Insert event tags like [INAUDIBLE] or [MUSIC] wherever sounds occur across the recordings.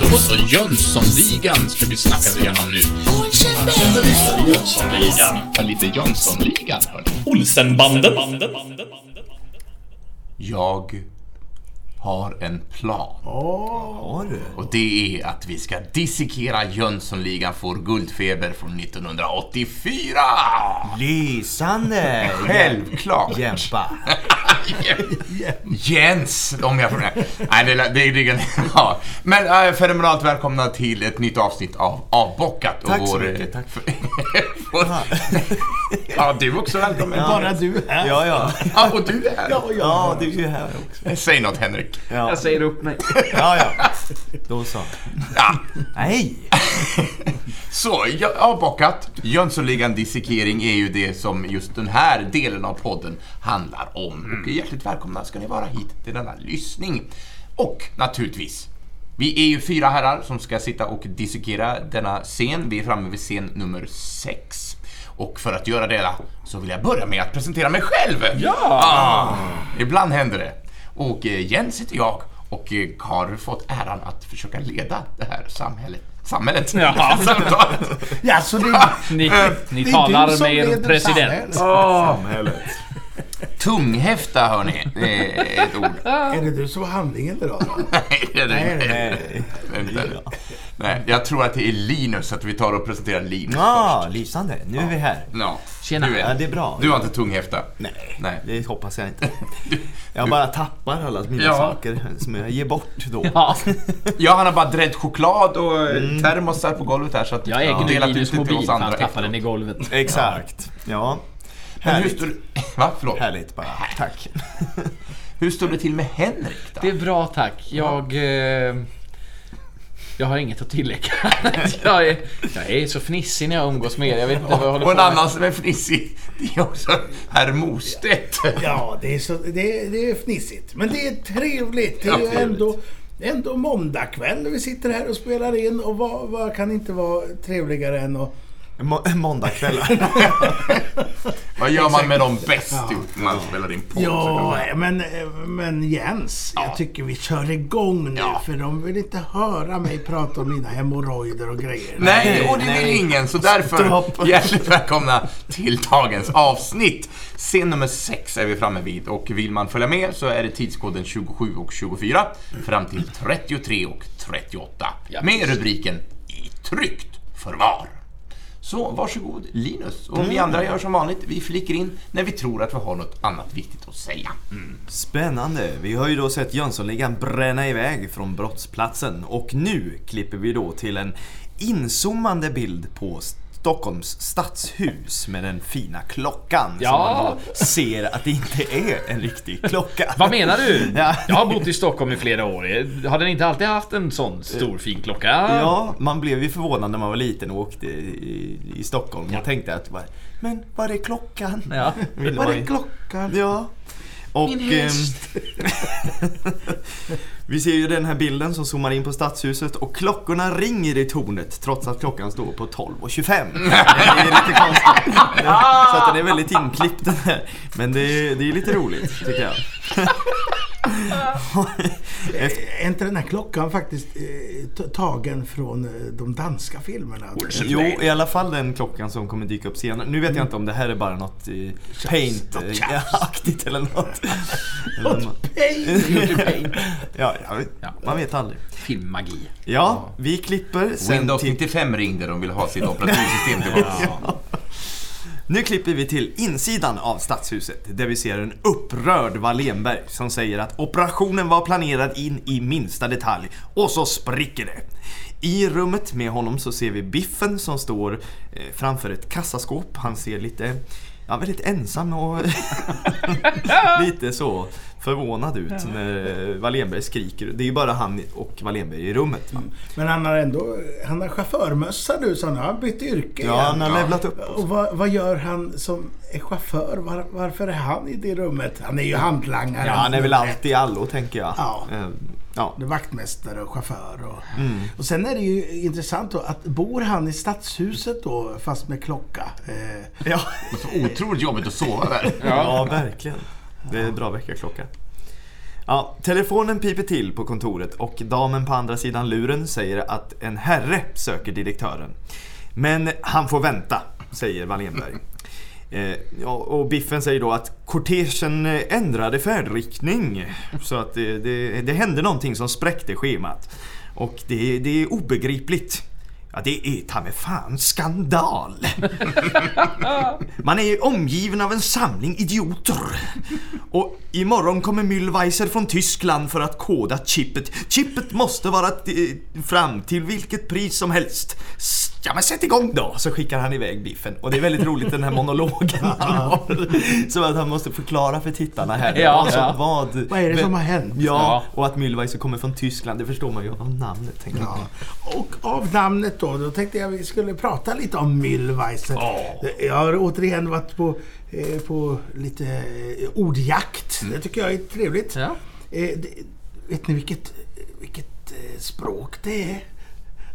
Då så, Jönssonligan ska vi snacka igenom nu. Jönssonligan. Ja, lite Jönssonligan, hörni. Olsenbanden. Jag har en plan. Du? Och det är att vi ska dissekera Jönssonligan får guldfeber från 1984! Lysande! Självklart! Jämpa. [LAUGHS] Jens, om jag får... Nej, det, det, det, det [LAUGHS] ja. Men äh, fenomenalt välkomna till ett nytt avsnitt av Avbockat. Tack så vår, mycket, tack. För, [LAUGHS] vår, ja, du är också välkommen. Bara du här. Ja, ja. Ja, och du är här. Ja, ja. Ja, du är här också. Säg något, Henrik. Ja, Jag säger upp mig. ja. ja. Då så. Ja. Nej! Så, ja, avbockat. Jönssonligan dissekering är ju det som just den här delen av podden handlar om. Och hjärtligt välkomna ska ni vara hit till denna lyssning. Och naturligtvis, vi är ju fyra herrar som ska sitta och dissekera denna scen. Vi är framme vid scen nummer sex. Och för att göra det så vill jag börja med att presentera mig själv. Ja! ibland händer det. Och eh, Jens heter jag och eh, har fått äran att försöka leda det här samhället. Samhället? Jaha. [LAUGHS] Samtalet. Ja, så det, Ni, ni det är talar med er president. samhället. Tunghäfta, hörni. Är ett ord. Är det du som har handlingen idag? [LAUGHS] Nej, det är det Nej, inte. Nej. Inte. Nej, jag tror att det är Linus, att vi tar och presenterar Linus Ja, först. lysande. Nu är vi här. Ja. Tjena. Du, Ja, är, det är bra. du har inte tunghäfta? Nej, Nej. det hoppas jag inte. [LAUGHS] Jag bara tappar alla mina Ja. saker som jag ger bort då. Ja, [LAUGHS] Ja, han har bara dränt choklad och mm. termosar på golvet här så att jag äger nu Linus mobil för han tappade den i golvet. Exakt. Ja. Men hur Härligt. står, va? Förlåt. Härligt bara. Tack. Hur står det till med Henrik då? Det är bra tack. Jag... Eh, jag har inget att tillägga. [LAUGHS] jag, är, jag är så fnissig när jag umgås med er. Jag vet inte vad jag håller Och en på med. annan som är fnissig, det är också herr Mostedt. Ja, det är, så, det, är, det är fnissigt. Men det är trevligt. Det Ja, är ju trevligt. ändå, ändå måndagkväll när vi sitter här och spelar in. Och vad, vad kan inte vara trevligare än att... Må- Måndagkvällar. [LAUGHS] Vad gör man med dem bäst när man spelar in podd? Ja, men, men Jens. Ja. Jag tycker vi kör igång nu. Ja. För de vill inte höra mig prata om mina hemorrojder och grejer. Nej, och det vill Nej. ingen, så därför Stopp. hjärtligt välkomna till dagens avsnitt. Scen nummer 6 är vi framme vid och vill man följa med så är det tidskoden 27 och 24 fram till 33 och 38 Ja. med rubriken I tryggt förvar. Så varsågod Linus. Och vi andra gör som vanligt, vi flickar in när vi tror att vi har något annat viktigt att säga. Spännande. Vi har ju då sett Jönssonligan bränna iväg från brottsplatsen och nu klipper vi då till en inzoomande bild på Stockholms stadshus med den fina klockan Ja. som man då ser att det inte är en riktig klocka. Vad menar du? Ja. Jag har bott i Stockholm i flera år. Har den inte alltid haft en sån stor fin klocka? Ja, man blev ju förvånad när man var liten och åkte i, i Stockholm och tänkte att men var är klockan? Ja. Var är klockan? Ja. Och, Min häst. ehm, [LAUGHS] vi ser ju den här bilden som zoomar in på stadshuset och klockorna ringer i tornet trots att klockan står på 12.25. [LAUGHS] Det är lite konstigt. Så att den är väldigt inklippt den här. Men det är, det är lite roligt tycker jag. [LAUGHS] [LAUGHS] Är inte den här klockan faktiskt eh, tagen från eh, de danska filmerna? jo, i alla fall den klockan som kommer dyka upp senare. Nu vet jag inte om det här är bara något eh, paint-aktigt [LAUGHS] [LAUGHS] eller något. Något. Ja, jag vet, Ja. man vet aldrig. Filmmagi. Ja, vi klipper sen Windows till... 95 ringde, de vill ha sitt operativsystem tillbaka. Nu klipper vi till insidan av stadshuset där vi ser en upprörd Wallenberg som säger att operationen var planerad in i minsta detalj och så spricker det. I rummet med honom så ser vi Biffen som står eh, framför ett kassaskåp. Han ser lite, ja väldigt ensam och [LAUGHS] lite så förvånad ut när Wallenberg skriker. Det är ju bara han och Wallenberg i rummet. Va? Men han har ändå han har chaufförmössa nu så han har bytt yrke Ja, han igen. har levlat upp. Och vad, vad gör han som är chaufför? Var, varför är han i det rummet? Han är ju hantlangare. Ja, han är väl allt i allo tänker jag. Ja. Ja. Det är vaktmästare och chaufför. Och, Mm. och sen är det ju intressant då att bor han i stadshuset då fast med klocka? Eh, Ja. Så otroligt jobbigt att sova där. [LAUGHS] Ja, verkligen. Det är en bra väckarklocka. Ja, telefonen piper till på kontoret och damen på andra sidan luren säger att en herre söker direktören. Men han får vänta, säger Wallenberg. Eh, ja, och Biffen säger då att kortegen eh, ändrade färdriktning. Så att det, det, det hände någonting som spräckte schemat. Och det, det är obegripligt. Ja, det är ta mig fan skandal! [LAUGHS] Man är omgiven av en samling idioter. Och imorgon kommer Müllweiser från Tyskland för att koda chippet. Chippet måste vara fram till vilket pris som helst. Ja men sätt igång då! Så skickar han iväg Biffen. Och det är väldigt roligt den här monologen han har. [LAUGHS] Så att han måste förklara för tittarna här. Ja, vad, som- ja. vad, Vad är det som har hänt? Ja, och att Müllweiser kommer från Tyskland, det förstår man ju av namnet. Tänker. Ja. Och av namnet då, då tänkte jag vi skulle prata lite om Müllweiser. Jag har återigen varit på, eh, på lite eh, ordjakt. Det tycker jag är trevligt. Ja. Eh, det, vet ni vilket, vilket eh, språk det är?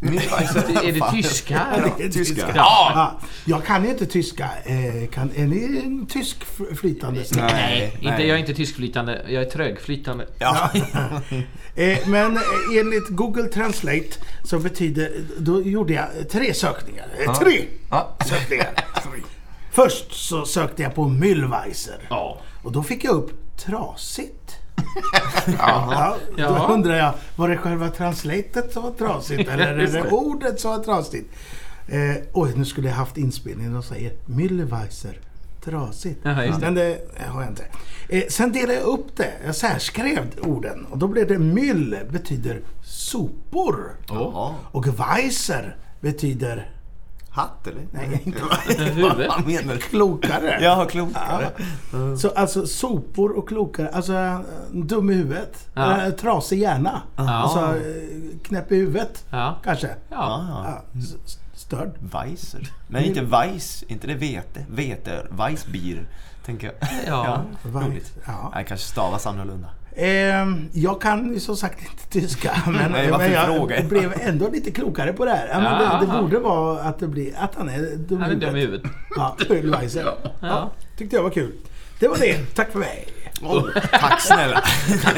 [LAUGHS] Är det tyska? [LAUGHS] Det är tyska. Ja. Jag kan inte tyska. Eh, kan, är ni en tysk flytande? Nej, inte, nej. jag är inte tyskflytande. Jag är trögflytande. Ja. [LAUGHS] Eh, men eh, enligt Google Translate så betyder... Då gjorde jag tre sökningar. Eh, Tre Ja. sökningar. Först så sökte jag på Müllweiser. Ja. Och då fick jag upp trasigt. [LAUGHS] Ja, då undrar jag, var det själva translatet som var trasigt [LAUGHS] eller är det ordet som var trasigt? Eh, oj, nu skulle jag haft inspelningen och säger Müllweiser. Trasigt. Jaha. Men det har jag inte. Eh, sen delade jag upp det. Jag särskrev orden. Och då blev det Müll betyder sopor. Jaha. Och Weiser betyder Hatt eller? Nej, [LAUGHS] inte. Vad menar du? klokare. Ja, klokare. Så alltså sopor och klokare. Alltså eh, dum i huvudet. Ja. Eh, trasig hjärna. Ja. Alltså eh, knäpp i huvudet. Ja. Kanske. Ja. Ja, Ja, störd. Weiser. Nej, inte Weiss. Inte det vete. Vete. Weissbier. Tänker jag. Ja. roligt. Ja. Nej, kanske stavas annorlunda. Ehm, jag kan ju som sagt inte [LAUGHS] tyska. Men, Nej, men jag fråga? [LAUGHS] blev ändå lite klokare på det här. Ja, men Ja. det, det borde vara att, det blir, att han är dum Han är dum i huvudet. Ja. Ja. Ja. Tyckte jag var kul. Det var det. Tack för mig. Oh, tack snälla.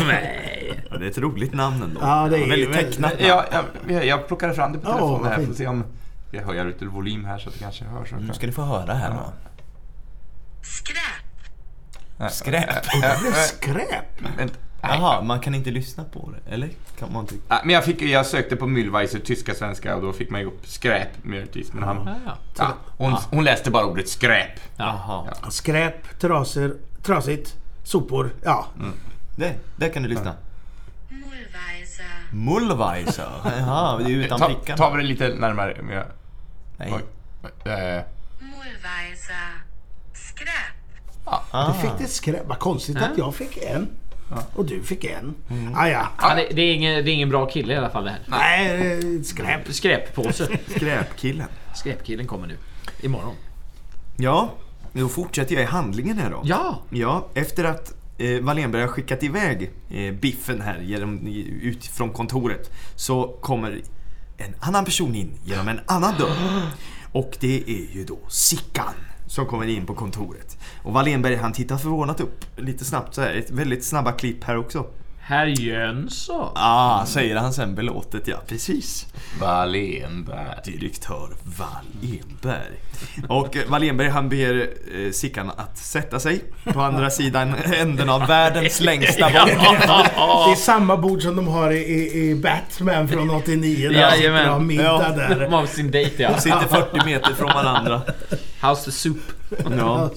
Nej. Ja, det är ett roligt namn ändå. Ja, det är väldigt väldigt- tecknat namn. Ja, jag, jag plockade fram det på telefonen vad här. Får se om jag höjer lite volym här så att det kanske hörs. Nu ska ni få höra här då. Nej, Skräp. äh, Det blev äh, skräp. Jaha, man kan inte lyssna på det? Eller? Kan man? Ja, Men jag, fick, jag sökte på Müllweiser tyska, svenska och då fick man ju upp skräp möjligtvis. Men han, Ja. ja, hon, hon läste bara ordet skräp. Jaha. Skräp, trasor, trasigt, sopor. Ja. Det, där kan du lyssna. Mullweiser. Mullweiser. [LAUGHS] Jaha, det är utan Ta, prickarna. ta vi det lite närmare. Men jag, Nej. eh, Mullweiser. Skräp. Ah. Du fick det skräp. Vad konstigt att jag fick en. Och du fick en. Ah, ja. Ja, det, det, är ingen, det är ingen bra kille i alla fall det här. Nej, skräp. Skräppåse. [LAUGHS] Skräpkillen. Skräpkillen kommer nu. Imorgon. Ja, då fortsätter jag i handlingen här då. Ja. Ja, efter att eh, Wallenberg har skickat iväg eh, Biffen här genom, ut från kontoret så kommer en annan person in genom en annan dörr. [GASPS] Och det är ju då Sickan som kommer in på kontoret. Och Wallenberg han tittar förvånat upp lite snabbt så här. Ett väldigt snabba klipp här också. Herr Jönsson. Ah, säger han sen belåtet ja. Precis. Wallenberg. Direktör Wallenberg. Och eh, Wallenberg han ber eh, Sickan att sätta sig på andra sidan änden av världens [LAUGHS] längsta bord. Det är samma bord som de har i, i, i Batman från 89. Där de sitter och har middag Ja. där. De har sin dejt ja. Sitter 40 meter från varandra. House the Soup. Ja.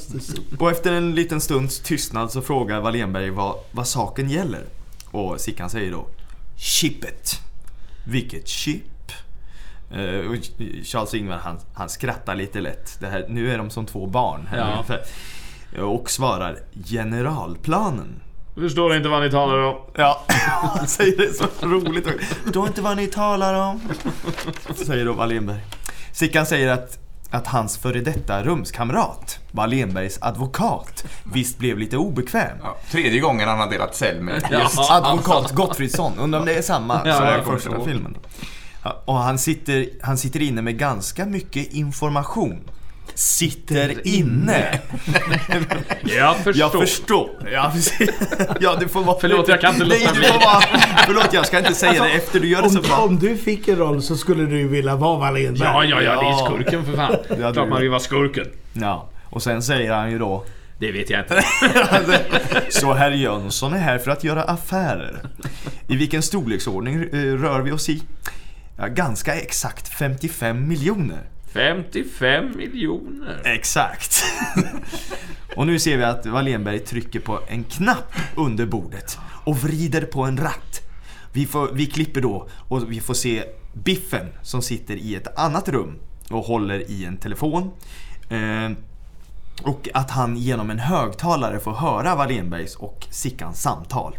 Och efter en liten stunds tystnad så frågar Wallenberg vad, vad saken gäller. Och Sickan säger då Chippet. Vilket chip? Och Charles Ingvar han, han skrattar lite lätt. Det här, nu är de som två barn här Ja. Och svarar generalplanen. Förstår inte vad ni talar om. Ja, han säger det så roligt. Förstår inte vad ni talar om. Säger då Wallenberg. Sickan säger att, att hans före detta rumskamrat, Wallenbergs advokat, visst blev lite obekväm. Ja, tredje gången han har delat cell med just [LAUGHS] Advokat Gottfridsson, undrar om det är samma Ja, som i första filmen. Och han sitter, han sitter inne med ganska mycket information. Sitter inne. [LAUGHS] Jag förstår. Jag förstår. Ja, precis. ja, du får vara... Förlåt, jag kan inte Nej, låta du bli. får vara... Förlåt, jag ska inte säga det efter du gör det så Om, bra. om du fick en roll så skulle du vilja vara Wallenberg. Ja, ja, ja, det är skurken för fan. Ja, Klart du- man vill vara skurken. Ja, och sen säger han ju då Det vet jag inte. [LAUGHS] Så herr Jönsson är här för att göra affärer. I vilken storleksordning eh, rör vi oss i? Ja, ganska exakt 55 miljoner. 55 miljoner. Exakt. [LAUGHS] och nu ser vi att Wallenberg trycker på en knapp under bordet och vrider på en ratt. Vi, får, vi klipper då och vi får se Biffen som sitter i ett annat rum och håller i en telefon. Eh, och att han genom en högtalare får höra Wallenbergs och Sickans samtal.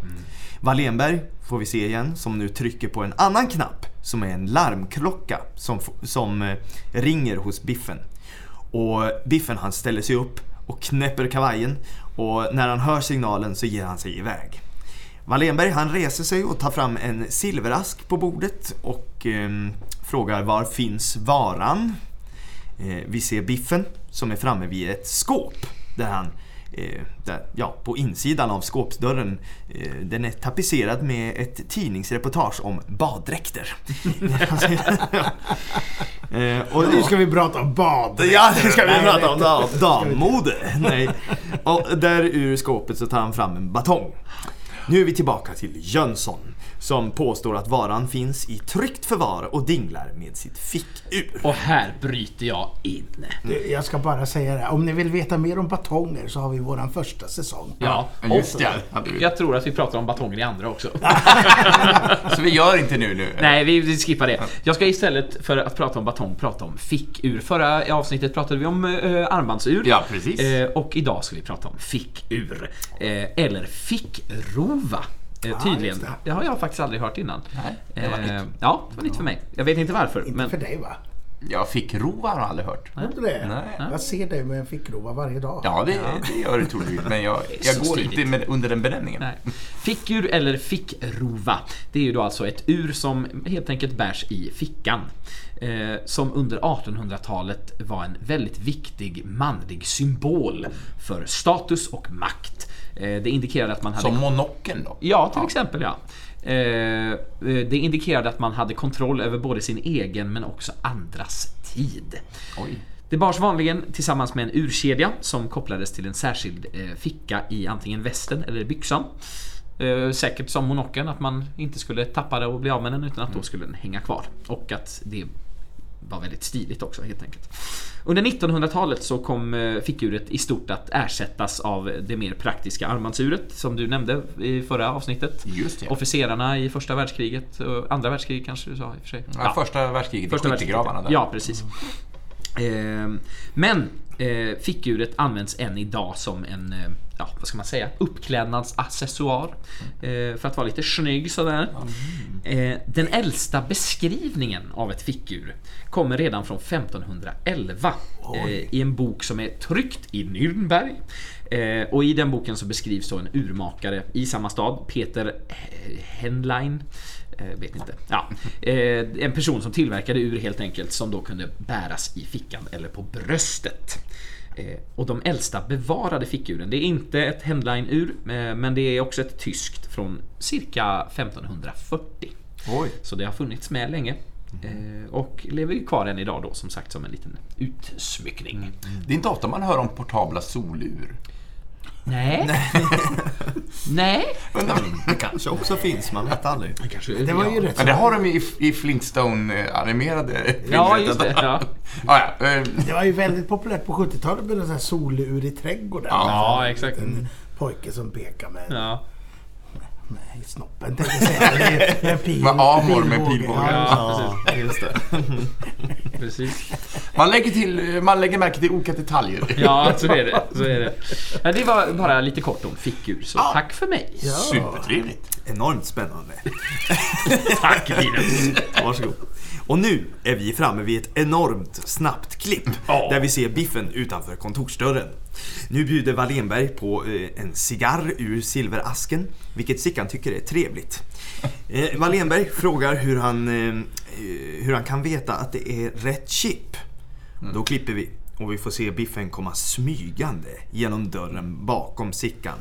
Wallenberg får vi se igen som nu trycker på en annan knapp som är en larmklocka som, som eh, ringer hos Biffen. Och Biffen han ställer sig upp och knäpper kavajen och när han hör signalen så ger han sig iväg. Wallenberg han reser sig och tar fram en silverask på bordet och eh, frågar var finns varan? Eh, vi ser Biffen som är framme vid ett skåp där han där, ja, på insidan av skåpsdörren eh, den är tapetserad med ett tidningsreportage om baddräkter. [LAUGHS] eh, och, Nu ska vi prata om bad. Ja, nu ska vi prata om dam- dammode. Nej. Och där ur skåpet så tar han fram en batong. Nu är vi tillbaka till Jönsson som påstår att varan finns i tryggt förvar och dinglar med sitt fickur. Och här bryter jag in. Du, Jag ska bara säga det. Om ni vill veta mer om batonger så har vi våran första säsong. Ja, Just och det. hade vi. jag tror att vi pratar om batonger i andra också. [LAUGHS] Så vi gör inte nu nu? Nej, vi, vi skippar det. Jag ska istället för att prata om batong prata om fickur. Förra avsnittet pratade vi om eh, armbandsur. Ja, precis. Eh, och idag ska vi prata om fickur. Eh, eller fickrova. Eh, tydligen. just Det. det. har jag faktiskt aldrig hört innan. Nej, det var Eh, ja, det var nytt för mig. Jag vet inte varför. Inte men för dig va? Jag fick rova har jag aldrig hört. Du det? Nej. Jag ser dig med en fickrova varje dag. Ja, det, det gör det troligtvis. Men jag, jag går stiligt. inte med, under den benämningen. Nej. Fickur eller fickrova. Det är ju då alltså ett ur som helt enkelt bärs i fickan. Eh, som under 1800-talet var en väldigt viktig manlig symbol för status och makt. Eh, det indikerade att man hade... Som monocken då? Ja, till exempel ja. Eh, eh, det indikerade att man hade kontroll över både sin egen men också andras tid. Oj. Det bars vanligen tillsammans med en urkedja som kopplades till en särskild ficka i antingen västen eller byxan. Säkert som monokeln, att man inte skulle tappa det och bli av med den utan att då skulle den hänga kvar. Och att det var väldigt stiligt också helt enkelt. Under 1900-talet så kom eh, fickuret i stort att ersättas av det mer praktiska armbandsuret som du nämnde i förra avsnittet. Just det. Officerarna i första världskriget, andra världskriget kanske du sa i och för sig. Ja, Första världskriget, Första i skyttegravarna där. Ja, precis. Ehm, men eh, fickuret används än idag som en, eh, ja vad ska man säga, uppklädnadsaccessoar. Eh, för att vara lite snygg sådär. Eh, den äldsta beskrivningen av ett fickur kommer redan från 1511 eh, i en bok som är tryckt i Nürnberg. Och i den boken så beskrivs då en urmakare i samma stad, Peter Henlein. Eh, vet inte. Ja. Eh, en person som tillverkade ur helt enkelt som då kunde bäras i fickan eller på bröstet. Eh, och de äldsta bevarade fickuren, det är inte ett Henlein-ur eh, men det är också ett tyskt från cirka 1540. Oj. Så det har funnits med länge. Eh, och lever ju kvar än idag då som sagt som en liten utsmyckning. Det är inte ofta man hör om portabla solur. Nej. Nej. [LAUGHS] Undrar- Det kanske också finns, man vet aldrig. Kanske, Det var ju rätt Men det har de i, i Flintstone-animerade Ja, just det. Ja. Ja, ja, eh, det var ju väldigt populärt på 70-talet med den här solur i trädgården. Ja, exakt. En pojke som pekar med, Ja. Med snoppen tänkte jag säga. Det är- med pil, Med amor med pilbåge. Ja, Ja, just det. [LAUGHS] Precis. man, lägger till, man lägger märke till olika detaljer. Ja, så är det. Så är det. Ja, det var bara lite kort om fickur, så tack för mig. Ja. Supertrevligt. Enormt spännande. Tack Linus. Varsågod. Och nu är vi framme vid ett enormt snabbt klipp Ja. där vi ser Biffen utanför kontorsdörren. Nu bjuder Wallenberg på eh, en cigarr ur silverasken, vilket Sickan tycker är trevligt. [LAUGHS] Eh, Wallenberg frågar hur han, eh, eh, hur han kan veta att det är rätt chip. Då klipper vi. och vi får se Biffen komma smygande genom dörren bakom Sickan.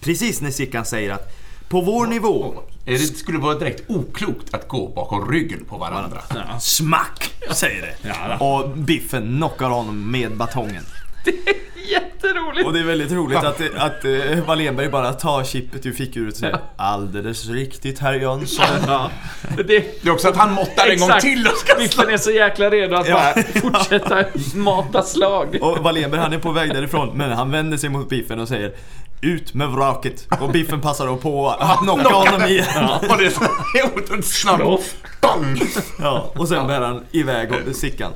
Precis när Sickan säger att på vår nivå, Det skulle vara direkt oklokt att gå bakom ryggen på varandra. smack, säger det. Och Biffen knockar honom med batongen. [LAUGHS] Jätteroligt! Och det är väldigt roligt att, att uh, Wallenberg bara tar chippet ur fickuret och säger Alldeles riktigt herr Jönsson. Ja. Det, Det är också att han måttar en gång Exakt. till och ska Biffen är så jäkla redo att Ja. bara fortsätta mata slag. Och Wallenberg han är på väg därifrån men han vänder sig mot Biffen och säger Ut med vraket! Och Biffen passar då på att knocka honom igen. Och det är så otroligt snabbt. Bang! Ja, och sen bär han iväg Sickan.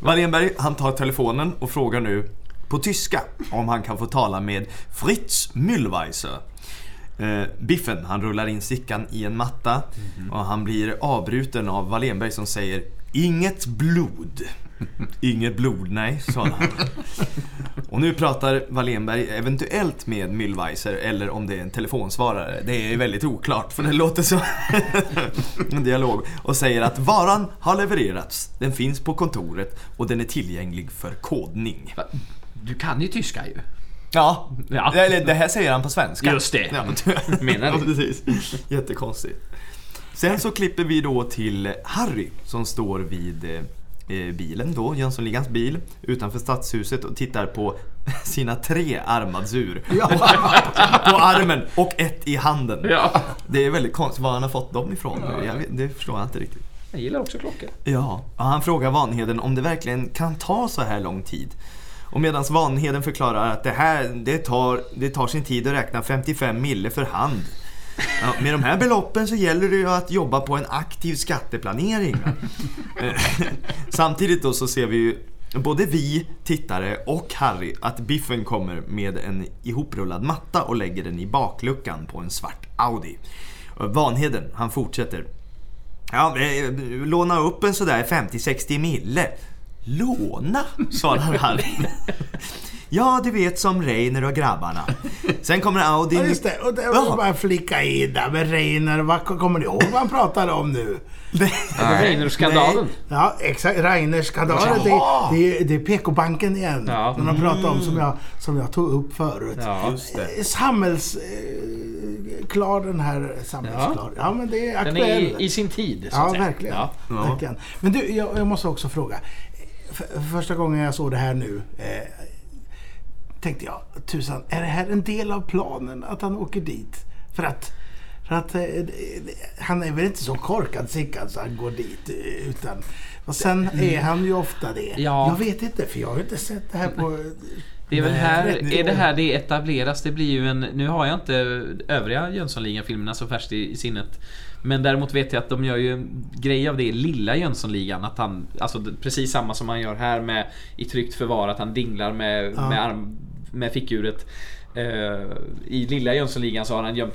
Wallenberg han tar telefonen och frågar nu på tyska om han kan få tala med Fritz Müllweiser. Eh, Biffen han rullar in Sickan i en matta och han blir avbruten av Wallenberg som säger Inget blod. [LAUGHS] Inget blod, nej, sa han. [LAUGHS] Och nu pratar Wallenberg eventuellt med Müllweiser eller om det är en telefonsvarare. Det är väldigt oklart för det låter så [LAUGHS] en dialog. Och säger att varan har levererats. Den finns på kontoret och den är tillgänglig för kodning. Du kan ju tyska ju. Ja, Ja. Eller, det här säger han på svenska. Just det. Ja, [LAUGHS] Menar ja, det. precis. Jättekonstigt. Sen så klipper vi då till Harry som står vid eh, bilen då, Jönssonligans bil, utanför stadshuset och tittar på [LAUGHS] sina tre armbandsur. [LAUGHS] på armen och ett i handen. Ja. Det är väldigt konstigt var han har fått dem ifrån. Jag vet, det förstår jag inte riktigt. Jag gillar också klockor. Ja, och han frågar Vanheden om det verkligen kan ta så här lång tid. Och medan Vanheden förklarar att det här det tar, det tar sin tid att räkna 55 mille för hand. Ja, med de här beloppen så gäller det ju att jobba på en aktiv skatteplanering. Eh, [LAUGHS] samtidigt då så ser vi ju både vi, tittare och Harry att Biffen kommer med en ihoprullad matta och lägger den i bakluckan på en svart Audi. Eh, Vanheden, han fortsätter. Ja, eh, låna upp en sådär 50-60 mille. Låna? svarar Harry. Ja, du vet som Reiner och grabbarna. Sen kommer Audi... Ja, just det. Och det Ja. jag bara flika in där med Reiner. Vad kommer ni ihåg vad han pratade om nu? Reiner-skandalen. Ja, exakt. Reiners-skandalen. Det, det, är- det är PK-banken igen. Ja. Den har pratat om som jag, som jag tog upp förut. Ja. Just det. Eh, Samhälls... Eh, klar den här samhällsklar. Ja, men det är Den aktuell. är i, i sin tid, så Ja, att säga. verkligen. Ja. Ja. verkligen. Men du, jag, jag måste också fråga. För, för första gången jag såg det här nu eh, tänkte jag, tusan, är det här en del av planen att han åker dit? För att, för att eh, han är väl inte så korkad Sickan så han går dit. eh, Utan, och sen är han ju ofta det. Ja. Jag vet inte, för jag har inte sett det här på... Det är väl här, 30 är det här det etableras. Det blir ju en, nu har jag inte övriga Jönssonligan-filmerna så färskt i, i sinnet. Men däremot vet jag att de gör ju en grej av det i lilla Jönssonligan. Att han, alltså precis samma som han gör här med i tryggt förvar, att han dinglar med, Ja. med, arm, med fickuret. Eh, I lilla Jönssonligan så har han gömt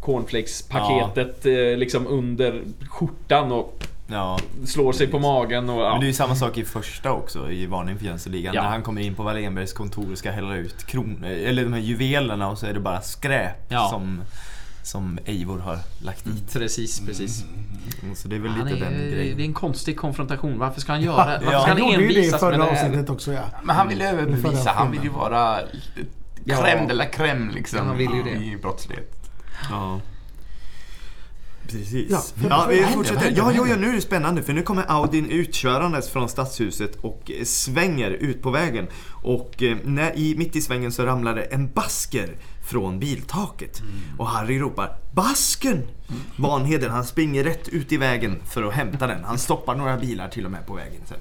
cornflakes-paketet eh, liksom under skjortan och Ja. slår sig på magen och ja. Men det är ju samma sak i första också, i Varning för Jönssonligan. Ja. När han kommer in på Wallenbergs kontor och ska hälla ut kron eller de här juvelerna och så är det bara skräp Ja. som, som Eivor har lagt dit. Precis, precis. Så det är väl Han lite är, den det är grejen. en konstig konfrontation. Varför ska han göra Varför Ja. ska Han han gjorde ju det i förra det avsnittet också ja. Men han vill överbevisa. Förra Han vill ju vara Ja. crème de la crème liksom Ja, han vill ju det. i brottslighet. Ja. Precis. Ja, Ja, vi fortsätter. Ja, ja, händer? nu är det spännande för nu kommer Audin utkörandes från stadshuset och svänger ut på vägen. Och eh, när, i, mitt i svängen så ramlar det en basker från biltaket. Och Harry ropar Basken! Vanheden han springer rätt ut i vägen för att hämta den. Han stoppar några bilar till och med på vägen. Sen.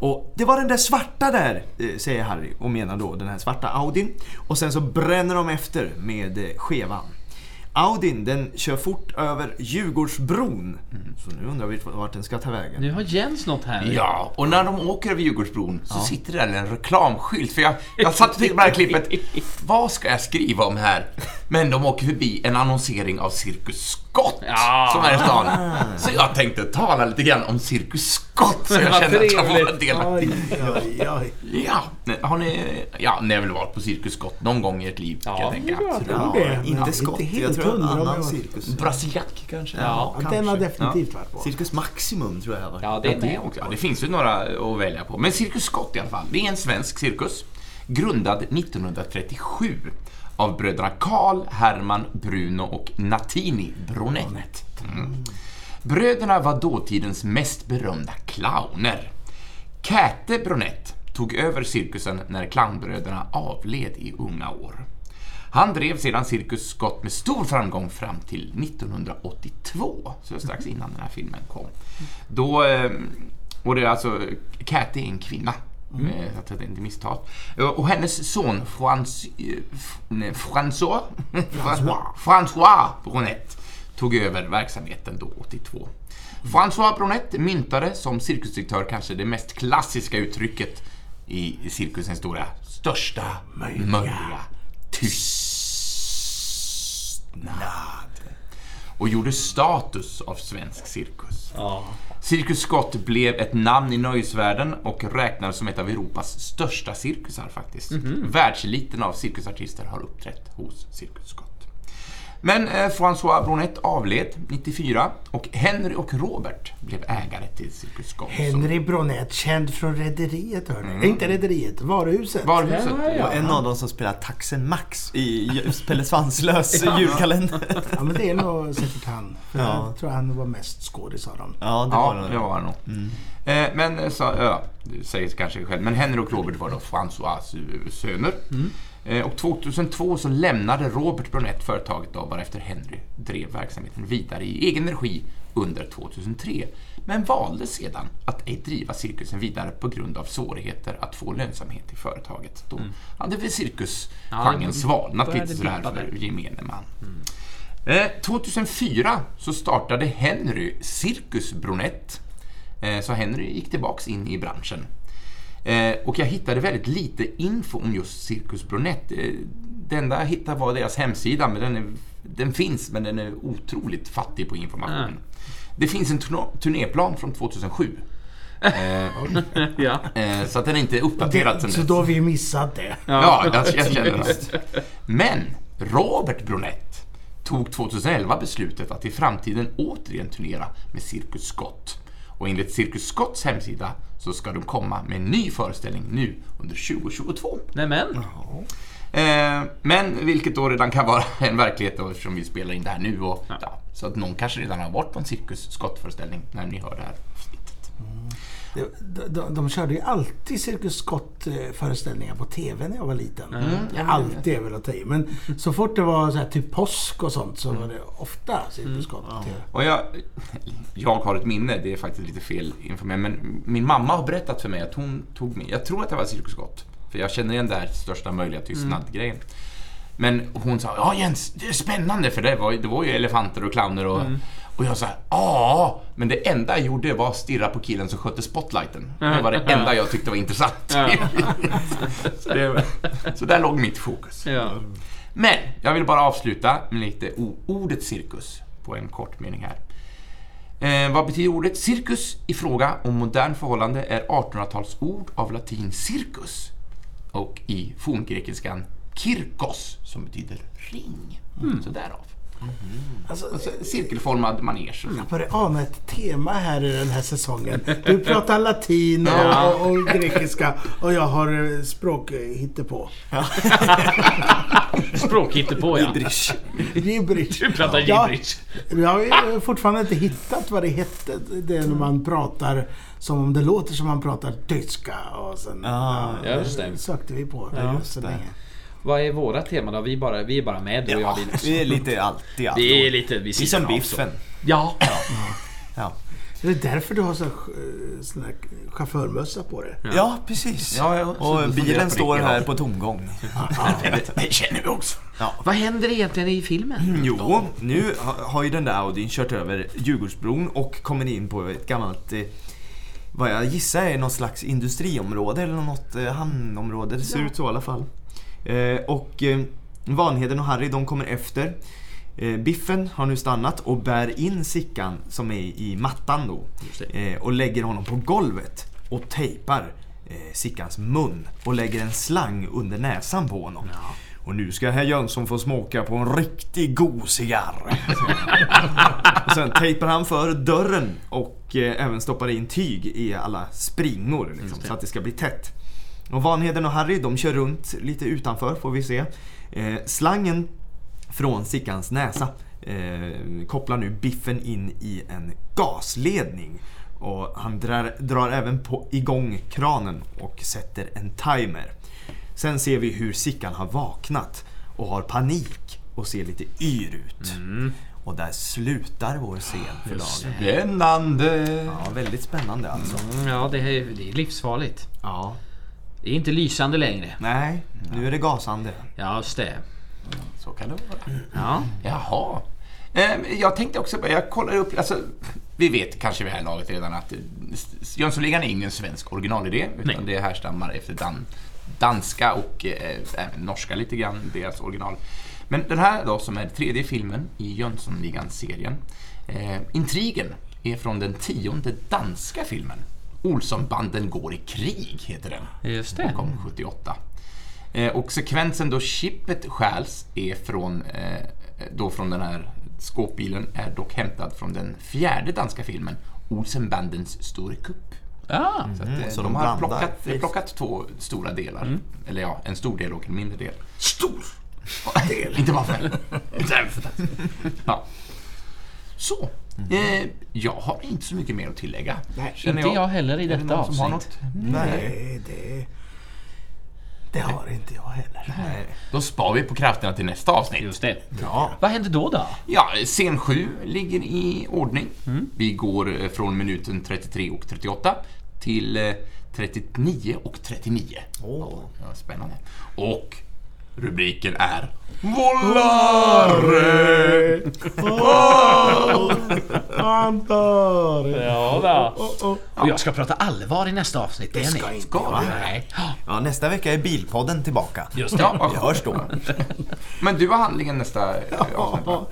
Och det var den där svarta där, eh, säger Harry och menar då den här svarta Audin. Och sen så bränner de efter med eh, skevan. Audin den kör fort över Djurgårdsbron. Så nu undrar vi vart den ska ta vägen. Nu har Jens något här. Ja, och när de åker över Djurgårdsbron så sitter det där en reklamskylt. För jag, jag satt och tänkte på det här klippet, [LAUGHS] vad ska jag skriva om här? Men de åker förbi en annonsering av Cirkus Scott. Ja. som är i stan. Så jag tänkte tala lite grann om Cirkus Scott. Så jag kände att jag var delaktig. Ja, har ni... Ja, ni har väl varit på Cirkus Scott någon gång i ert liv, kan Ja. jag tänka. Ja, Ja, det, inte skott. helt Jag tror en annan cirkus. Brasiliak kanske? Ja. Ja, den har definitivt varit på. Cirkus Maximum tror jag var. Ja, det är det, också. Ja, det finns ju några att välja på. Men Cirkus Scott i alla fall, det är en svensk cirkus. Grundad 1937 av bröderna Karl, Herman, Bruno och Natini Bronett. Mm. Bröderna var dåtidens mest berömda clowner. Käte Bronett tog över cirkusen när clownbröderna avled i unga år. Han drev sedan Cirkus Scott med stor framgång fram till 1982, så strax innan den här filmen kom. Då, eh, och det är alltså, Kathy är en kvinna, eh, så att det inte misstas. Och hennes son Frans, eh, F- nej, François, François [LAUGHS] Bronett tog över verksamheten då 82. François Bronett myntade som cirkusdirektör kanske det mest klassiska uttrycket i cirkusens historia. Största möjliga, tystnad. Och gjorde status av svensk cirkus. Ja. Cirkus Scott blev ett namn i nöjesvärlden och räknades som ett av Europas största cirkusar faktiskt. Världseliten av cirkusartister har uppträtt hos Cirkus Scott. Men eh, François Bronett avled 94 och Henry och Robert blev ägare till Cirkus Scott. Henry Bronett, känd från Rederiet hörni. Nej, Inte Rederiet, Varuhuset. Varuhuset. Och en av dem som spelar Taxen Max i [LAUGHS] Pelle Svanslös julkalender. Ja, men det är nog säkert han. Ja. Jag tror han var mest skådis av dem. Ja, det var Ja, det. det var han nog. Eh, men eh, så, ja, det säger kanske själv, men Henry och Robert var då François söner. Eh, och 2002 så lämnade Robert Bronett företaget då, varefter Henry drev verksamheten vidare i egen regi under 2003. Men valde sedan att ej driva cirkusen vidare på grund av svårigheter att få lönsamhet i företaget. Då hade väl cirkusgenren Ja, svalnat lite sådär för gemene man. Eh, 2004 så startade Henry Cirkus Bronett. Eh, så Henry gick tillbaks in i branschen. Eh, och jag hittade väldigt lite info om just Cirkus Bronett. Eh, det enda jag hittade var deras hemsida, men den, är, den finns, men den är otroligt fattig på information. Det finns en turn- turnéplan från 2007. Eh, [LAUGHS] ja. så att den är inte uppdaterad sen så då har vi missat det. Ja, jag, jag känner det. Men Robert Bronett tog 2011 beslutet att i framtiden återigen turnera med Cirkus Scott. Och enligt Cirkus Scotts hemsida så ska de komma med en ny föreställning nu under 2022. Nämen. Eh, men vilket då redan kan vara en verklighet då, eftersom vi spelar in det här nu. Och, ja. så att någon kanske redan har varit på en Cirkus Scott-föreställning när ni hör det här avsnittet. De, de, de körde ju alltid Cirkus Scott-föreställningar på TV när jag var liten. Ja, alltid är väl att ta i. Men så fort det var så här, typ påsk och sånt så var det ofta Cirkus Scott på TV. Och jag, jag har ett minne, det är faktiskt lite fel info med, men min mamma har berättat för mig att hon tog med, jag tror att det var Cirkus Scott, för jag känner igen det här största möjliga tystnad-grejen. Men hon sa, ja Jens, det är spännande för det var, det var ju elefanter och clowner och, och jag sa, ja, men det enda jag gjorde var att stirra på killen som skötte spotlighten. Det var det enda jag tyckte var intressant. [LAUGHS] så, det, så där låg mitt fokus. Ja. Men jag vill bara avsluta med lite ordet cirkus på en kort mening här. Eh, vad betyder ordet? Cirkus i fråga om modern förhållande är 1800-talsord av latin circus och i forngrekiskan kirkos som betyder ring. Så därav. Alltså, Alltså, cirkelformad manege. jag börjar ana ett tema här i den här säsongen. Du [LAUGHS] pratar latin och, och, och grekiska och jag har eh, språk på. Språk på ja. [LAUGHS] Gibberish. Gibberish. Du pratar Ja, gibberish. Jag har ju fortfarande inte hittat vad det hette. Det när man pratar som om det låter som man pratar tyska. Och sen, Ah, ja, just det. sökte vi på Ja, ja, just så det. länge. Vad är våra teman då? Vi är bara, vi är bara med du och jag Ja, Linus. vi är lite alltid allt. Vi är lite vid Vi är sidan som av, så. biffen. Ja. Ja. Är det därför du har så, eh, sån här chaufförmössa på dig? ja, precis. Ja, jag Och bilen det. står här på tomgång. Det känner vi också. Vad händer egentligen i filmen? Jo, nu ha- har ju den där Audin kört över Djurgårdsbron och kommer in på ett gammalt eh, vad jag gissar är något slags industriområde eller något eh, hamnområde. Det ser ut så i alla fall. Eh, och eh, Vanheden och Harry de kommer efter. Eh, Biffen har nu stannat och bär in Sickan som är i mattan då. Och lägger honom på golvet och tejpar Sickans mun och lägger en slang under näsan på honom. Och nu ska herr Jönsson få smaka på en riktigt god cigarr. [LAUGHS] och sen tejpar han för dörren och eh, även stoppar in tyg i alla springor liksom, så att det ska bli tätt. Och Vanheden och Harry de kör runt lite utanför får vi se. Eh, slangen från Sickans näsa eh, kopplar nu Biffen in i en gasledning. Och han drar, drar även på, igång kranen och sätter en timer. Sen ser vi hur Sickan har vaknat och har panik och ser lite yr ut. Och där slutar vår scen för dagen. Spännande! Ja, väldigt spännande alltså. Mm, Ja, det är, det är livsfarligt. Ja. Det är inte lysande längre. Nej, nu är det gasande. Ja, just det. Så kan det vara. Ja. Jaha. Eh, Jag tänkte också, jag kollar upp, alltså, vi vet kanske vid det här laget redan att eh, Jönssonligan är ingen svensk originalidé, utan Nej. det härstammar efter dan, danska och eh, även norska lite grann, deras original. Men den här då, som är tredje filmen i Jönssonligan-serien, eh, intrigen är från den tionde danska filmen. Olssonbanden går i krig, heter den. Just det. Den kom 78. Eh, och sekvensen då chippet stjäls är från, eh, då från den här skåpbilen är dock hämtad från den fjärde danska filmen Olsenbandens store kupp. Ja. Så, att, eh, så de, de har plockat, plockat två stora delar. Eller ja, en stor del och en mindre del. Stor! [LAUGHS] [LAUGHS] Inte bara för ja. Så. Eh, jag har inte så mycket mer att tillägga. Nej, Känner Inte jag heller i Är det detta har avsnitt. något? Nej, det... Det har inte jag heller. Nej. Då spar vi på krafterna till nästa avsnitt. Just det. Ja. Vad händer då då? Ja, scen 7 ligger i ordning. Vi går eh, från minuten 33 och 38 till eh, 39 och 39. Åh. Ja, spännande. Och rubriken är Volare! Antare. Ja, då. Och jag ska prata allvar i nästa avsnitt. Det är ska ni. inte Ska jag. du? Nej. Ja, nästa vecka är Bilpodden tillbaka. Just det. Ja, Vi hörs då. [LAUGHS] Men du har handlingen nästa avsnitt? Ja,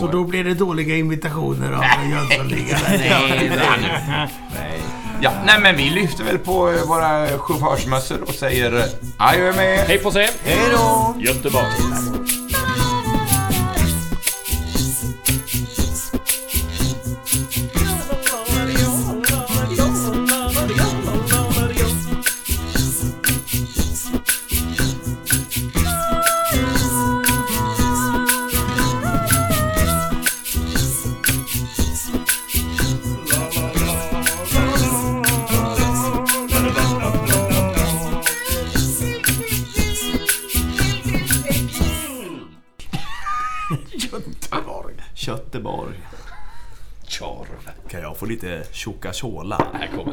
Så då blir det dåliga imitationer av [LAUGHS] Jönssonligan. Nej, nej, nej. Ja, nej, men vi lyfter väl på eh, våra chaufförsmössor och säger eh, adjö med er. Hej på sig! Hej då! Göteborg. Göteborg. Tjocka tjåla? Här kommer